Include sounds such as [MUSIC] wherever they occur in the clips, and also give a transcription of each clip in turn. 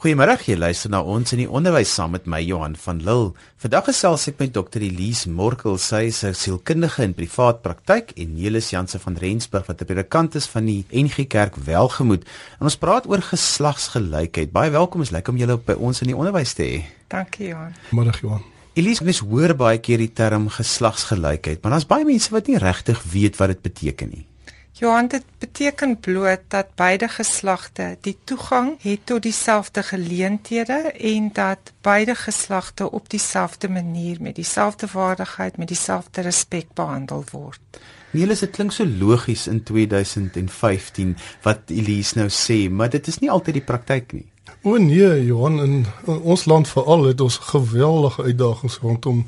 Goeiemôre, jy luister na ons in die onderwys saam met my Johan van Lille. Vandag gesels ek met Dr. Elise Morkel, sy is 'n sielkundige in privaat praktyk en Nelis Janse van Rensburg wat 'n predikant is van die NG Kerk Welgemoed. En ons praat oor geslagsgelykheid. Baie welkom, is lekker om julle by ons in die onderwys te hê. Dankie Johan. Middag Johan. Elise, mens hoor baie keer die term geslagsgelykheid, maar daar's baie mense wat nie regtig weet wat dit beteken nie. Johan, dit beteken bloot dat beide geslagte die toegang het tot dieselfde geleenthede en dat beide geslagte op dieselfde manier met dieselfde waardigheid, met dieselfde respek behandel word. Nee, dit klink so logies in 2015 wat Elise nou sê, maar dit is nie altyd die praktyk nie. O nee, Johan, in, in ons land veral het ons geweldige uitdagings rondom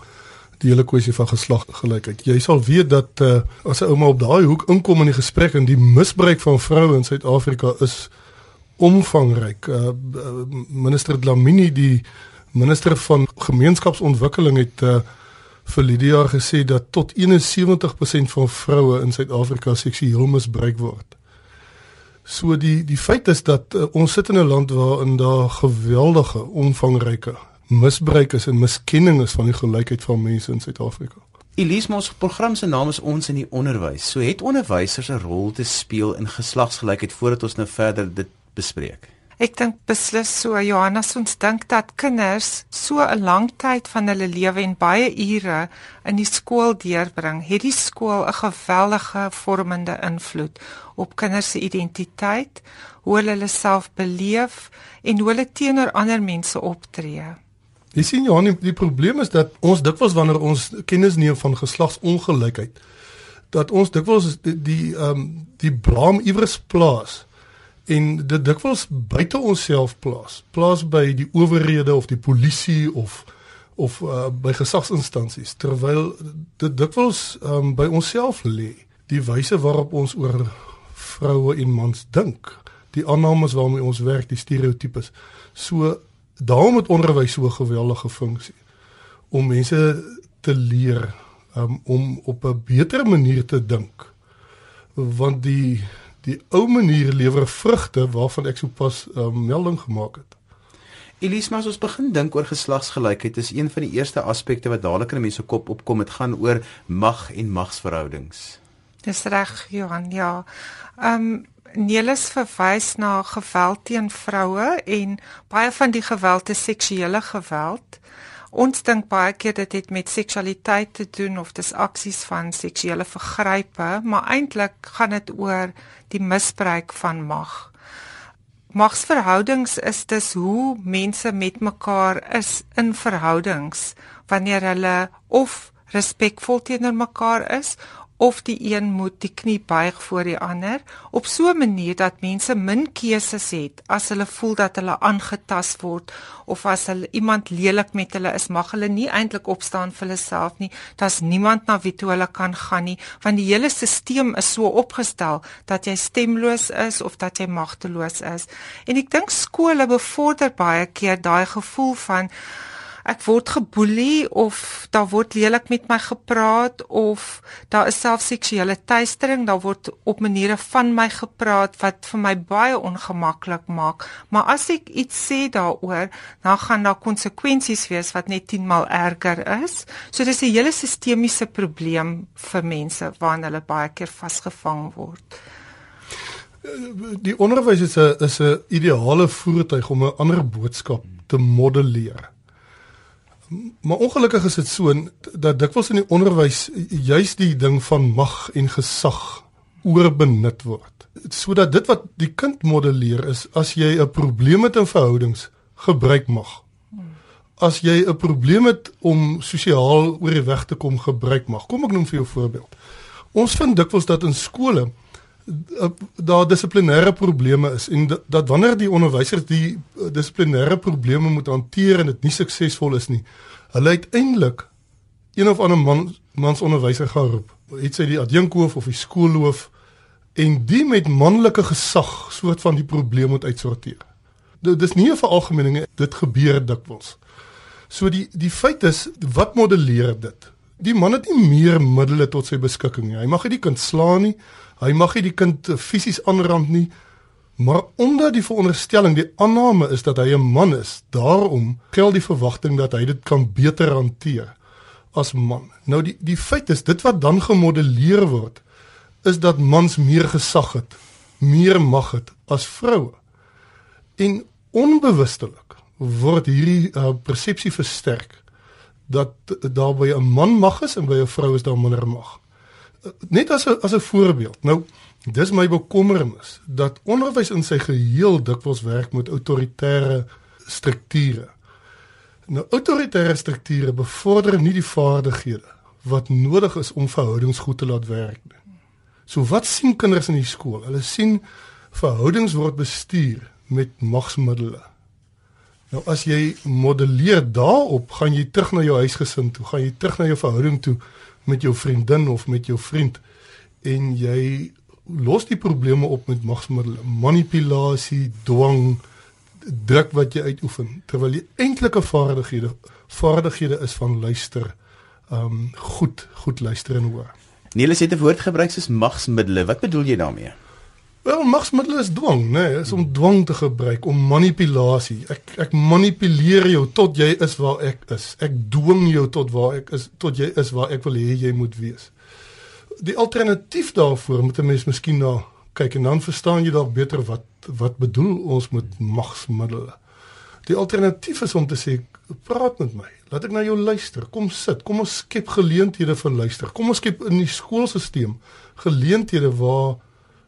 die hele kwessie van geslagsgelykheid. Jy sal weet dat uh, as 'n ouma op daai hoek inkom in die gesprek en die misbruik van vroue in Suid-Afrika is omvangryk. Uh, minister Dlamini, die minister van gemeenskapsontwikkeling het uh, vir Lydia gesê dat tot 71% van vroue in Suid-Afrika seksueel misbruik word. So die die feit is dat uh, ons sit in 'n land waar in daar geweldige omvangryke misbruik is en miskenning is van die gelykheid van mense in Suid-Afrika. Elise ons program se naam is ons in die onderwys. So het onderwysers 'n rol te speel in geslagsgelykheid voordat ons nou verder dit bespreek. Ek dink beslis so Johannes ons dink dat kinders so 'n lang tyd van hulle lewe en baie ure in die skool deurbring, het die skool 'n geweldige vormende invloed op kinders se identiteit, hoe hulle hulle self beleef en hoe hulle teenoor ander mense optree. Jy sien Johan, die, die probleem is dat ons dikwels wanneer ons kennis neem van geslagsongelykheid, dat ons dikwels die ehm um, die blame iewers plaas en dit dikwels buite onsself plaas. Plaas by die owerhede of die polisie of of uh, by gesagsinstansies terwyl dit dikwels um, by onsself lê. Die wyse waarop ons oor vroue en mans dink, die aannames waarmee ons werk, die stereotypes. So daarom het onderwys so 'n geweldige funksie om mense te leer um, om op 'n beter manier te dink. Want die die ou manier lewer vrugte waarvan ek sopas um, melding gemaak het. Elise mas ons begin dink oor geslagsgelykheid is een van die eerste aspekte wat dadelik in mense kop opkom dit gaan oor mag en magsverhoudings. Dis reg Johan ja. Ehm um, Nelis verwys na geweld teen vroue en baie van die geweld is seksuele geweld. Ons dink baie keer dit het met seksualiteit te doen of dis aksies van seksuele vergrype, maar eintlik gaan dit oor die misbruik van mag. Magsverhoudings is dus hoe mense met mekaar is in verhoudings wanneer hulle of respekvol teenoor mekaar is of die een moet die knie buig voor die ander op so 'n manier dat mense min keuses het as hulle voel dat hulle aangetast word of as hulle iemand lelik met hulle is mag hulle nie eintlik opstaan vir hulle self nie. Daar's niemand na wie toe hulle kan gaan nie want die hele stelsel is so opgestel dat jy stemloos is of dat jy magteloos is. En ek dink skole bevorder baie keer daai gevoel van ek word geboelie of daar word lelik met my gepraat of daar is self seksuele teistering, daar word op maniere van my gepraat wat vir my baie ongemaklik maak. Maar as ek iets sê daaroor, dan gaan daar konsekwensies wees wat net 10 maal erger is. So dis 'n hele sistemiese probleem vir mense waarna hulle baie keer vasgevang word. Die onderwys is 'n is 'n ideale voertuig om 'n ander boodskap te modelleer. Maar ongelukkig is dit so dat dikwels in die onderwys juis die ding van mag en gesag oorbenut word. Sodat dit wat die kind modelleer is as jy 'n probleem het in verhoudings, gebruik mag. As jy 'n probleem het om sosiaal oor die weg te kom, gebruik mag. Kom ek noem vir jou voorbeeld. Ons vind dikwels dat in skole daar dissiplinêre probleme is en dat, dat wanneer die onderwysers die eh, dissiplinêre probleme moet hanteer en dit nie suksesvol is nie, hulle uiteindelik een of ander man mans onderwyser gaan roep. Het sy die adjunkhoof of die skoolhoof en die met manlike gesag soort van die probleem moet uitsorteer. Dit dis nie 'n veralgemening, dit gebeur dikwels. So die die feit is wat modelleer dit? Die man het nie meer middele tot sy beskikking nie. Hy mag nie die kind slaan nie. Hy mag nie die kind fisies aanrand nie. Maar omdat die veronderstelling, die aanname is dat hy 'n man is, daarom geld die verwagting dat hy dit kan beter hanteer as man. Nou die die feit is dit wat dan gemodelleer word is dat mans meer gesag het, meer mag het as vroue. En onbewustelik word hierdie uh, persepsie versterk dat daar by 'n man mag is en by 'n vrou is daar minder mag. Net as 'n as 'n voorbeeld. Nou Dis my bekommernis dat onderwys in sy geheel dikwels werk met autoritaire strukture. Nou autoritaire strukture bevorder nie die vaardighede wat nodig is om verhoudings goed te laat werk nie. So wat sien kinders in die skool? Hulle sien verhoudings word bestuur met magsmiddels. Nou as jy modelleer daarop, gaan jy terug na jou huisgesin toe, gaan jy terug na jou verhouding toe met jou vriendin of met jou vriend en jy los die probleme op met magsmiddels, manipulasie, dwang, druk wat jy uitoefen terwyl die enkelike vaardighede vaardighede is van luister, um goed, goed luister en hoor. Niels het 'n woord gebruik soos magsmiddels. Wat bedoel jy daarmee? Wel, magsmiddels is dwang, né? Nee, is om dwang te gebruik, om manipulasie. Ek ek manipuleer jou tot jy is waar ek is. Ek dwing jou tot waar ek is, tot jy is waar ek wil hê jy moet wees die alternatief daarvoor moet 'n mens miskien na kyk en dan verstaan jy dalk beter wat wat bedoel ons met magsmiddels. Die alternatief is om te sê praat met my. Laat ek na jou luister. Kom sit. Kom ons skep geleenthede vir luister. Kom ons skep in die skoolstelsel geleenthede waar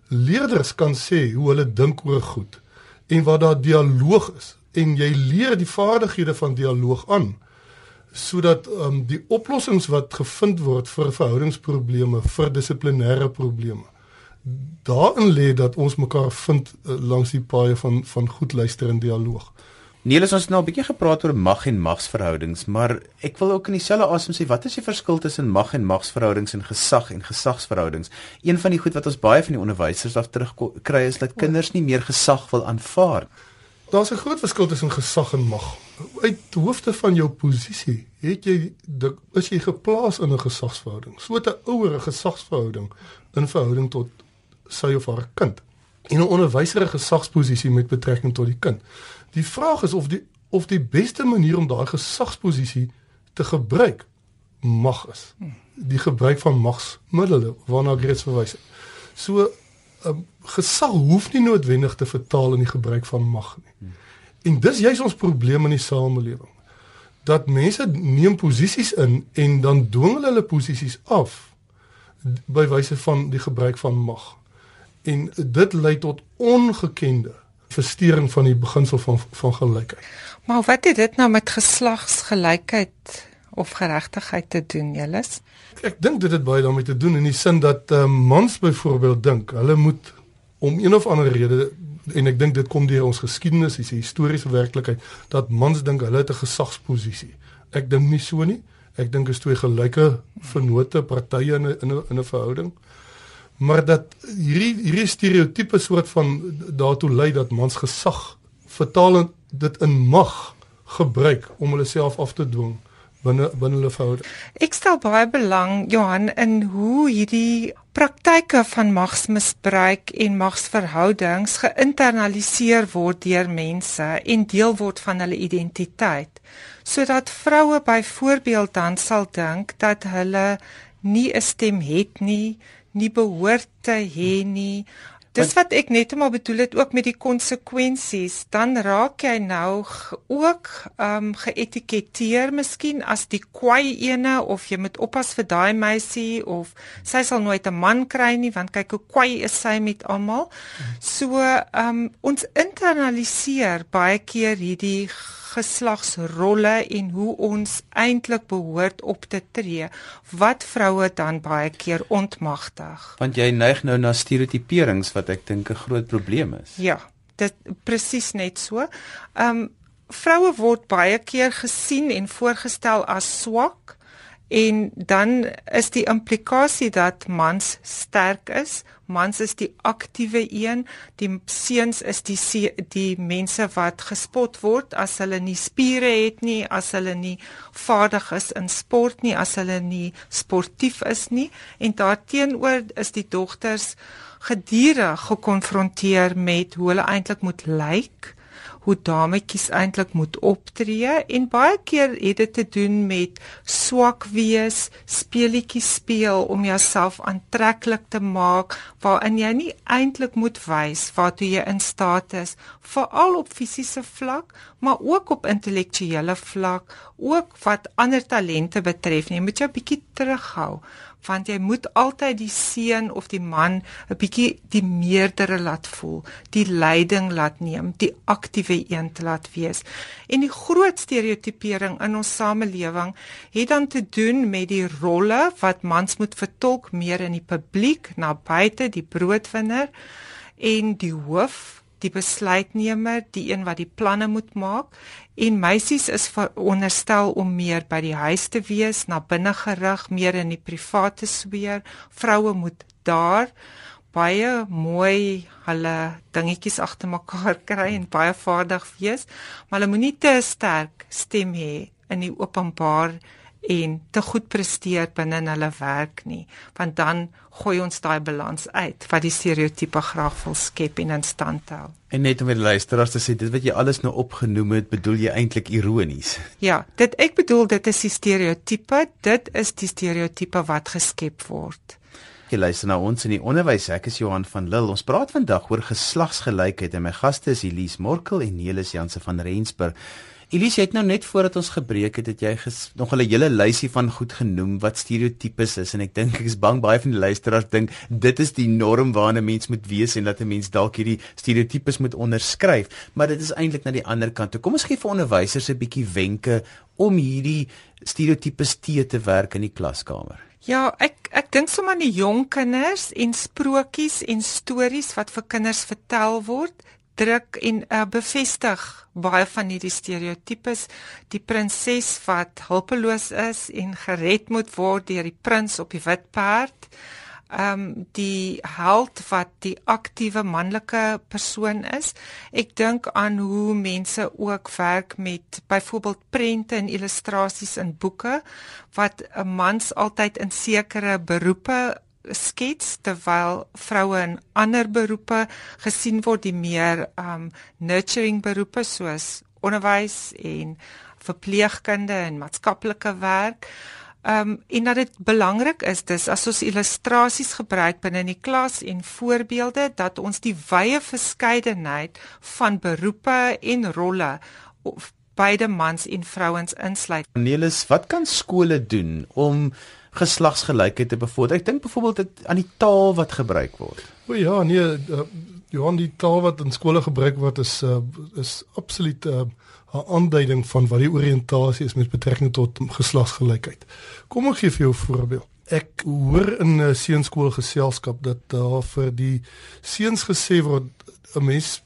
leerders kan sê hoe hulle dink oor goed en waar daar dialoog is en jy leer die vaardighede van dialoog aan sodat um, die oplossings wat gevind word vir verhoudingsprobleme, vir dissiplinêre probleme, daarin lê dat ons mekaar vind uh, langs die paaie van van goed luister en dialoog. Niels ons het nou 'n bietjie gepraat oor mag en magsverhoudings, maar ek wil ook in dieselfde asem sê wat is die verskil tussen mag en magsverhoudings en gesag en gesagsverhoudings? Een van die goed wat ons baie van die onderwysers af terug kry is dat kinders nie meer gesag wil aanvaar. Daar's 'n groot verskil tussen gesag en mag. Uit hoofde van jou posisie het jy is jy geplaas in 'n gesagsverhouding. So 'n ouer gesagsverhouding in verhouding tot sy of haar kind. En 'n onderwyser 'n gesagsposisie met betrekking tot die kind. Die vraag is of die of die beste manier om daai gesagsposisie te gebruik mag is. Die gebruik van magsmiddels waarna ek reeds verwys het. So um, gesag hoef nie noodwendig te vertaal in die gebruik van mag nie. En dis juist ons probleem in die samelewing. Dat mense neem posisies in en dan dwing hulle hulle posisies af by wyse van die gebruik van mag. En dit lei tot ongekende verstoring van die beginsel van van gelykheid. Maar wat het dit nou met geslagsgelykheid of geregtigheid te doen, Jelis? Ek dink dit het baie daarmee te doen in die sin dat uh, mans byvoorbeeld dink hulle moet om een of ander rede en ek dink dit kom deur ons geskiedenis, die historiese werklikheid dat mans dink hulle het 'n gesagsposisie. Ek dink nie so nie. Ek dink is twee gelyke vennote partye 'n in 'n in 'n verhouding. Maar dat hierdie hierdie stereotipe soort van daartoe lei dat mans gesag vertaal dit in mag gebruik om hulle self af te dwing binne binne hulle verhouding. Ek stel baie belang Johan in hoe hierdie praktyke van magsmisbruik en magsverhoudings geïnternaliseer word deur mense en deel word van hulle identiteit sodat vroue byvoorbeeld dan sal dink dat hulle nie 'n stem het nie, nie behoort te hê nie, Dis wat ek net maar bedoel het ook met die konsekwensies, dan raak jy nou ook ehm um, geetiketeer miskien as die kwaai ene of jy moet oppas vir daai meisie of sy sal nooit 'n man kry nie want kyk hoe kwaai is sy met almal. So ehm um, ons internaliseer baie keer hierdie geslagsrolle en hoe ons eintlik behoort op te tree wat vroue dan baie keer ontmagtig. Want jy neig nou na stereotiperings wat ek dink 'n groot probleem is. Ja, dit presies net so. Ehm um, vroue word baie keer gesien en voorgestel as swak en dan is die implikasie dat mans sterk is mans is die aktiewe een die seuns is die die mense wat gespot word. As hulle nie spiere het nie as hulle nie vaardig is in sport nie as hulle nie sportief is nie. En daarteenoor is die dogters gedurig gekonfronteer met hoe hulle eintlik moet lyk hoe dametjies eintlik moet optree en baie keer het dit te doen met swak wees, speletjies speel om jouself aantreklik te maak waarin jy nie eintlik moet wys waartoe jy in staat is, veral op fisiese vlak, maar ook op intellektuele vlak, ook wat ander talente betref. Jy moet jou bietjie terughou want jy moet altyd die seun of die man 'n bietjie die meerdere laat voel, die leiding laat neem, die aktiewe een te laat wees. En die groot stereotipering in ons samelewing het dan te doen met die rolle wat mans moet vertolk meer in die publiek, na buite, die broodwinner en die hoof die besluitnemer, die een wat die planne moet maak en meisies is veronderstel om meer by die huis te wees, na binne gerig, meer in die private sfeer. Vroue moet daar baie mooi hulle dingetjies agter mekaar [LAUGHS] kry en baie vaardig wees, maar hulle moenie te sterk stem hê in die openbaar en te goed presteer binne hulle werk nie, want dan gooi ons daai balans uit wat die stereotipe graag wil skep en in stand hou. En net om weer luisteraars te sê, dit wat jy alles nou opgenoem het, bedoel jy eintlik ironies? Ja, dit ek bedoel dit is die stereotipe, dit is die stereotipe wat geskep word. Jy luister na ons in die onderwys. Ek is Johan van Lille. Ons praat vandag oor geslagsgelykheid en my gaste is Elise Morkel en Nelis Janse van Rensburg. Elise, jy het nou net voordat ons gebreek het, het jy ges, nog 'n hele lysie van goed genoem wat stereotypes is en ek dink ek is bang baie van die luisteraars dink dit is die norm waarna 'n mens moet wees en dat 'n mens dalk hierdie stereotypes moet onderskryf, maar dit is eintlik na die ander kant. Toe kom ons gee vir onderwysers 'n bietjie wenke om hierdie stereotypes te te werk in die klaskamer. Ja, ek ek dink sommer aan die jong kinders en sprokies en stories wat vir kinders vertel word druk en uh, bevestig baie van hierdie stereotypes. Die prinses wat hulpeloos is en gered moet word deur die prins op die wit perd ehm um, die held wat die aktiewe manlike persoon is. Ek dink aan hoe mense ook werk met byvoorbeeld prente en illustrasies in boeke wat 'n mans altyd in sekere beroepe skets terwyl vroue in ander beroepe gesien word die meer um nurturing beroepe soos onderwys en verpleegkunde en maatskaplike werk. Um en dat dit belangrik is dis as ons illustrasies gebruik binne in die klas en voorbeelde dat ons die wye verskeidenheid van beroepe en rolle of beide mans en vrouens insluit. Nelis, wat kan skole doen om geslagsgelykheid te bevorder. Ek dink byvoorbeeld aan die taal wat gebruik word. O ja, nee, uh, Johan, die taal wat in skole gebruik word is uh, is absoluut eh, 'n uh, aanduiding van wat die oriëntasie is met betrekking tot geslagsgelykheid. Kom ek gee vir jou 'n voorbeeld. Ek hoor in 'n seunskool geselskap dat daar vir die seuns gesê word 'n mens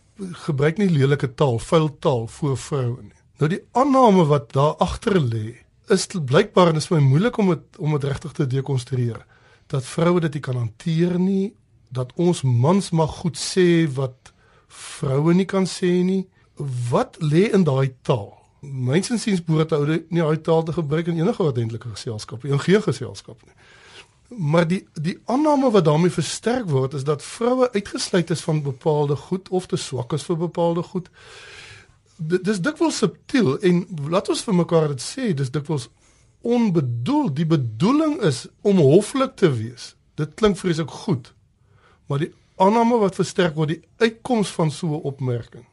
gebruik nie lelike taal, vuil taal voor vroue nie. Nou die aanname wat daar agter lê is blykbaar en dit is my moeilik om dit om dit regtig te dekonstrueer dat vroue dit nie kan hanteer nie dat ons mans mag goed sê wat vroue nie kan sê nie. Wat lê in daai taal? Myns insiens behoort oude nie daai taal te gebruik in enige ordentlike geselskap in geen geselskap nie. Maar die die aanname wat daarmee versterk word is dat vroue uitgesluit is van bepaalde goed of te swak is vir bepaalde goed dis dikwels subtiel en laat ons vir mekaar dit sê, dis dikwels onbedoel. Die bedoeling is om hoflik te wees. Dit klink vreeslik goed. Maar die aanname wat versterk word, die uitkoms van so 'n opmerking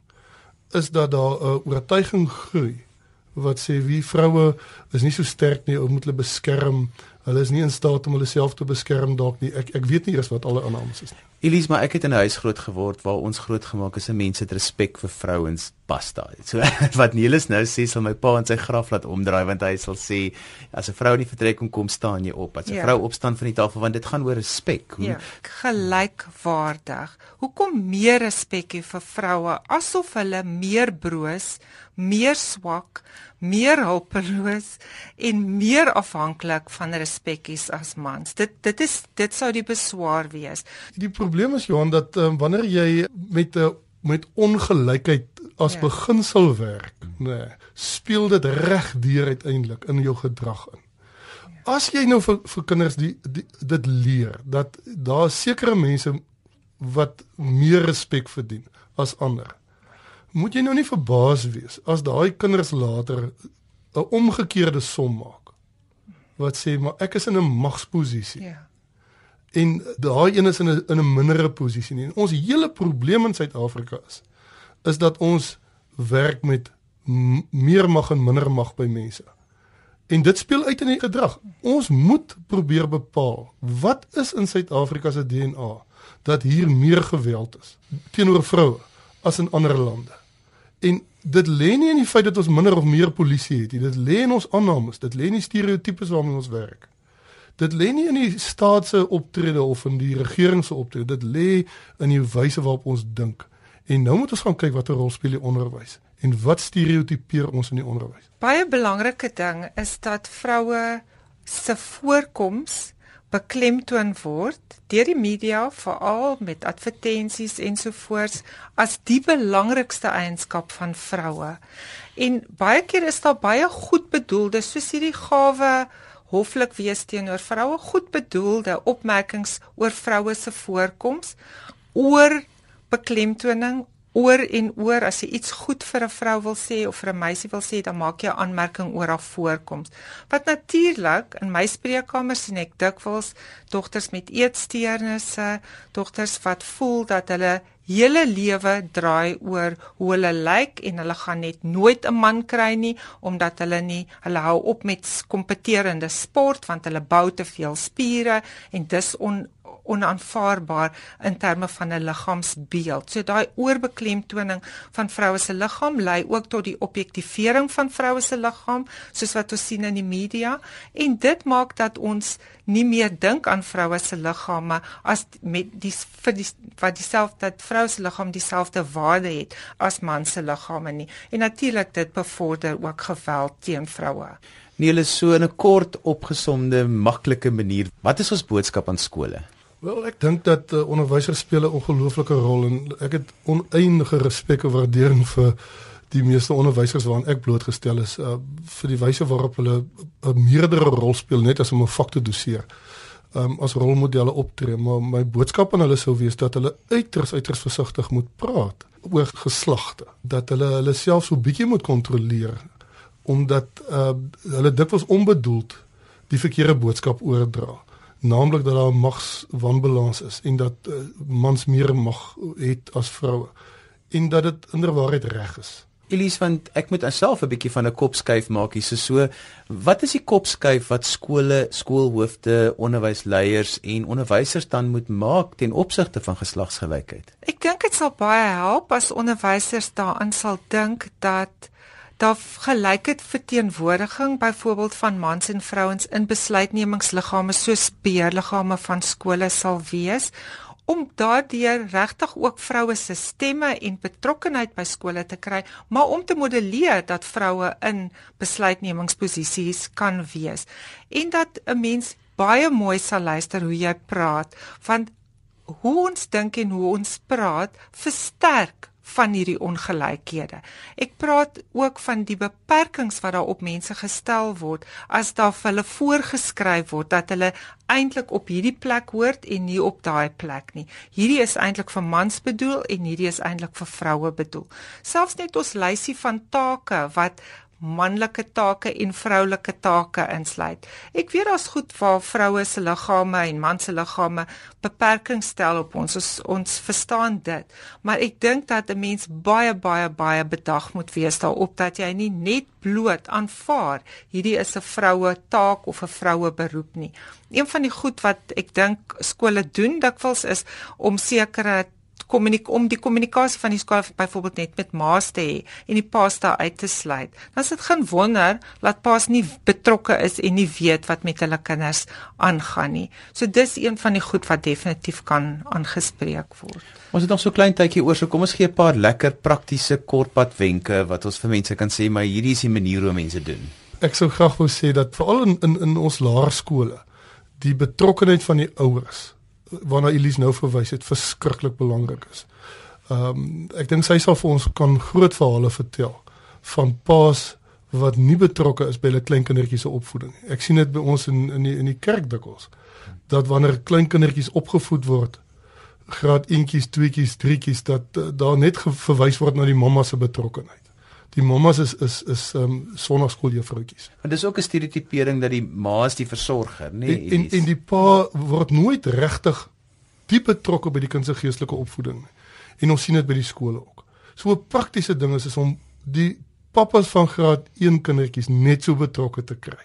is dat daar 'n oortuiging groei wat sê wie vroue is nie so sterk nie, ou moet hulle beskerm. Hulle is nie in staat om hulle self te beskerm dalk nie. Ek ek weet nie eers wat alle aannames is nie. Elise, maar ek het in 'n huis groot geword waar ons grootgemaak is 'n mense het respek vir vrouens basta. So [LAUGHS] wat Nelis nou sê sal my pa in sy graf laat omdraai want hy sal sê as 'n vrou in die vertrek kom kom staan jy op. As 'n ja. vrou opstaan van die tafel want dit gaan oor respek. Hoe ja, gelykwaardig. Hoekom meer respek hê vir vroue asof hulle meer broos, meer swak, meer hulpeloos en meer afhanklik van respek is as mans. Dit dit is dit sou die beswaar wees. Die probleem is Johan dat um, wanneer jy met 'n uh, met ongelykheid as ja. beginsel werk, nê, nee, speel dit reg deur uiteindelik in jou gedrag in. As jy nou vir vir kinders die, die dit leer dat daar sekere mense wat meer respek verdien as ander. Moet jy nou nie verbaas wees as daai kinders later 'n omgekeerde som maak wat sê maar ek is in 'n magsposisie. Ja. En daai een is in 'n in 'n mindere posisie nie. En ons hele probleem in Suid-Afrika is is dat ons werk met meer mag en minder mag by mense. En dit speel uit in die gedrag. Ons moet probeer bepaal wat is in Suid-Afrika se DNA dat hier meer geweld is teenoor vroue as in ander lande. En dit lê nie in die feit dat ons minder of meer polisie het nie. Dit lê in ons aannames, dit lê in die stereotypes waarmee ons werk. Dit lê nie in die staat se optrede of in die regering se optrede. Dit lê in die wyse waarop ons dink. En nou moet ons gaan kyk watter rol speel die onderwys en wat stereotipeer ons in die onderwys. Baie belangrike ding is dat vroue se voorkoms beklemtoon word deur die media veral met advertensies ensovoorts as die belangrikste eienskap van vroue. En baie keer is daar baie goed bedoelde soos hierdie gawe hoflik wees teenoor vroue goed bedoelde opmerkings oor vroue se voorkoms oor beklemtoning oor en oor as jy iets goed vir 'n vrou wil sê of vir 'n meisie wil sê, dan maak jy 'n aanmerking oor haar voorkoms. Wat natuurlik in my spreekkamer sien ek dikwels dogters met eetsteurnisse, dogters wat voel dat hulle hele lewe draai oor hoe hulle lyk en hulle gaan net nooit 'n man kry nie omdat hulle nie hulle hou op met kompeterende sport want hulle bou te veel spiere en dis on onaanvaarbaar in terme van 'n liggaamsbeeld. So daai oorbeklemtoning van vroue se liggaam lei ook tot die objektivering van vroue se liggaam, soos wat ons sien in die media, en dit maak dat ons nie meer dink aan vroue se liggame as met die vir die wat dieselfde dat vroue se liggaam dieselfde waarde het as man se liggame nie. En natuurlik dit bevorder ook geweld teen vroue. Nie hulle so in 'n kort opgesomde maklike manier. Wat is ons boodskap aan skole? Wel, ek dink dat uh, onderwysers speel 'n ongelooflike rol en ek het oneindige respek en waardering vir die meeste onderwysers waaraan ek blootgestel is uh, vir die wyse waarop hulle 'n meerdere rol speel net as om 'n vak te doseer. Um, as rolmodelle optree, maar my boodskap aan hulle sou wees dat hulle uiters uiters versigtig moet praat oor geslagte, dat hulle hulle self so bietjie moet kontroleer omdat uh, hulle dikwels onbedoeld die verkeerde boodskap oordra naamlik dat daar magswanbalans is en dat uh, mans meer mag het as vroue en dat dit inderwaarheid reg is. Elise want ek moet myself 'n bietjie van 'n kopskuif maak hier so so wat is die kopskuif wat skole, skoolhoofde, onderwysleiers en onderwysers dan moet maak ten opsigte van geslagsgelykheid? Ek dink dit sal baie help as onderwysers daaraan sal dink dat daar gelykheid verteenwoordiging byvoorbeeld van mans en vrouens in besluitnemingsliggame soos beheerliggame van skole sal wees om daardeur regtig ook vroue se stemme en betrokkenheid by skole te kry, maar om te modelleer dat vroue in besluitnemingsposisies kan wees. En dat 'n mens baie mooi sal luister hoe jy praat want hoe ons dink en hoe ons praat versterk van hierdie ongelykhede. Ek praat ook van die beperkings wat daar op mense gestel word as daar vir hulle voorgeskryf word dat hulle eintlik op hierdie plek hoort en nie op daai plek nie. Hierdie is eintlik vir mans bedoel en hierdie is eintlik vir vroue bedoel. Selfs net ons lysie van take wat manlike take en vroulike take insluit. Ek weet daar's goed waar vroue se liggame en man se liggame beperkings stel op ons. ons. Ons verstaan dit, maar ek dink dat 'n mens baie baie baie bedag moet wees daarop dat jy nie net bloot aanvaar hierdie is 'n vroue taak of 'n vroue beroep nie. Een van die goed wat ek dink skole doen dikwels is om sekere kommunik om die kommunikasie van die skool byvoorbeeld net met ma's te hê en die pa's daar uit te sluit. Dan is dit geen wonder dat pa's nie betrokke is en nie weet wat met hulle kinders aangaan nie. So dis een van die goed wat definitief kan aangespreek word. Ons het nog so klein tydjie oor, so kom ons gee 'n paar lekker praktiese kortpad wenke wat ons vir mense kan sê, maar hierdie is die manier hoe mense doen. Ek sou graag wou sê dat veral in in in ons laerskole die betrokkenheid van die ouers waarna Elise nou verwys het verskriklik belangrik is. Ehm um, ek dink sy sal vir ons kan groot verhale vertel van paas wat nie betrokke is by hulle kleinkindertjies se opvoeding. Ek sien dit by ons in in die in die kerk dikwels dat wanneer kleinkindertjies opgevoed word graad 1tjies, 2tjies, 3tjies dat uh, daar net verwys word na die mamma se betrokkeheid. Die mammas is is is ehm um, sonnaskooljuffroutjies. Want dis ook 'n stereotipering dat die ma is die versorger, nê? Nee, en, en en die pa word nooit regtig diep betrokke by die kind se geestelike opvoeding. En ons sien dit by die skole ook. So 'n praktiese ding is is om die pappas van graad 1 kindertjies net so betrokke te kry.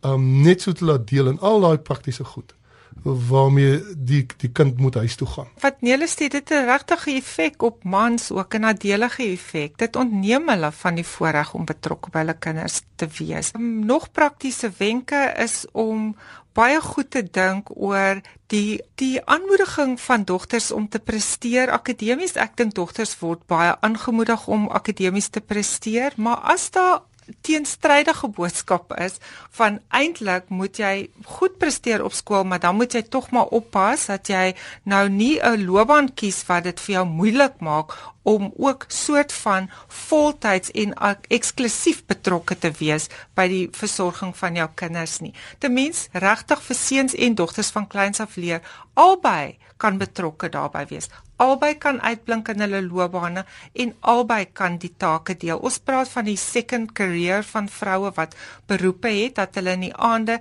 Um net so te laat deel in al daai praktiese goed waarmee die die kind moet huis toe gaan. Wat Nele sê dit het 'n regtige effek op mans ook 'n nadelige effek. Dit ontneem hulle van die voorreg om betrokke by hulle kinders te wees. Um, nog praktiese wenke is om baie goed te dink oor die die aanmoediging van dogters om te presteer akademies. Ek dink dogters word baie aangemoedig om akademies te presteer, maar as daar teenstrydige boodskap is van eintlik moet jy goed presteer op skool, maar dan moet jy tog maar oppas dat jy nou nie 'n loopbaan kies wat dit vir jou moeilik maak om ook soort van voltyds en eksklusief betrokke te wees by die versorging van jou kinders nie. Ten mens regtig vir seuns en dogters van kleins af leer albei kan betrokke daarbey wees. Albei kan uitblink in hulle loopbane en albei kan die take deel. Ons praat van die second career van vroue wat beroepe het dat hulle in die aande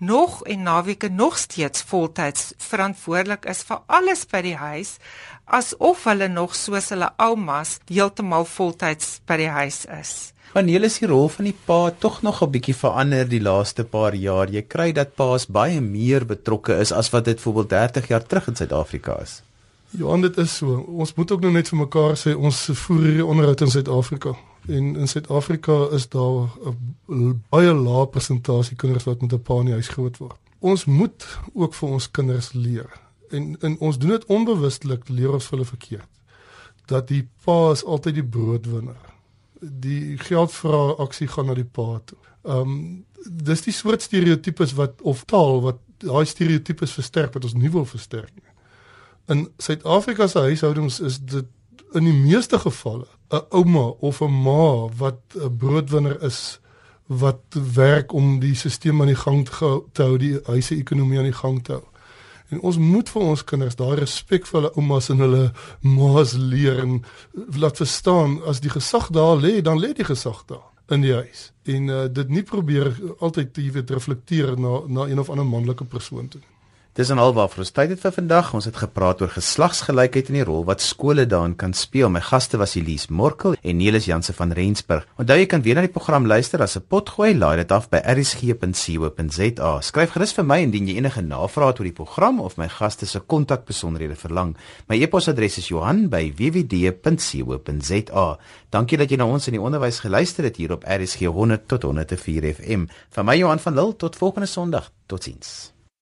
nog en naweke nog steeds voltyds verantwoordelik is vir alles by die huis asof hulle nog soos hulle oumas heeltemal voltyds by die huis is. Wanneer is die rol van die pa tog nog 'n bietjie verander die laaste paar jaar? Jy kry dat pa's baie meer betrokke is as wat dit voorbeeld 30 jaar terug in Suid-Afrika is. Ja, dit is so. Ons moet ook nou net vir mekaar sê ons voer hierdie onderhoud in Suid-Afrika. En in Suid-Afrika is daar 'n baie lae persentasie kinders wat met 'n pa in die huis groot word. Ons moet ook vir ons kinders leer. En en ons doen dit onbewustelik leer ons hulle verkeerd. Dat die pa is altyd die broodwinner. Die geldvra aksie gaan na die pa toe. Ehm um, dis die soort stereotypes wat of taal wat daai stereotypes versterk wat ons nie wil versterk nie. In Suid-Afrika se huishoudings is dit in die meeste gevalle 'n ouma of 'n ma wat 'n broodwinner is wat werk om die stelsel aan die gang te hou, die huise ekonomie aan die gang te hou. En ons moet vir ons kinders daai respekvolle oumas en hulle ma's leer en laat verstaan as die gesag daar lê, dan lê die gesag daar in die huis. En uh, dit nie probeer altyd jy weet reflekteer na na een of ander manlike persoon toe. Dis en alwaar vir ons tyd het vir vandag. Ons het gepraat oor geslagsgelykheid en die rol wat skole daarin kan speel. My gaste was Elise Morkel en Nelis Janse van Rensburg. Onthou jy kan weer na die program luister as 'n potgooi. Laai dit af by rsg.co.za. Skryf gerus vir my indien jy enige navrae het oor die program of my gaste se kontakbesonderhede verlang. My e-posadres is Johan@wwd.co.za. Dankie dat jy na ons in die onderwys geluister het hier op RSG 100 tot 104 FM. Vir my Johan van Lille tot volgende Sondag. Totsiens.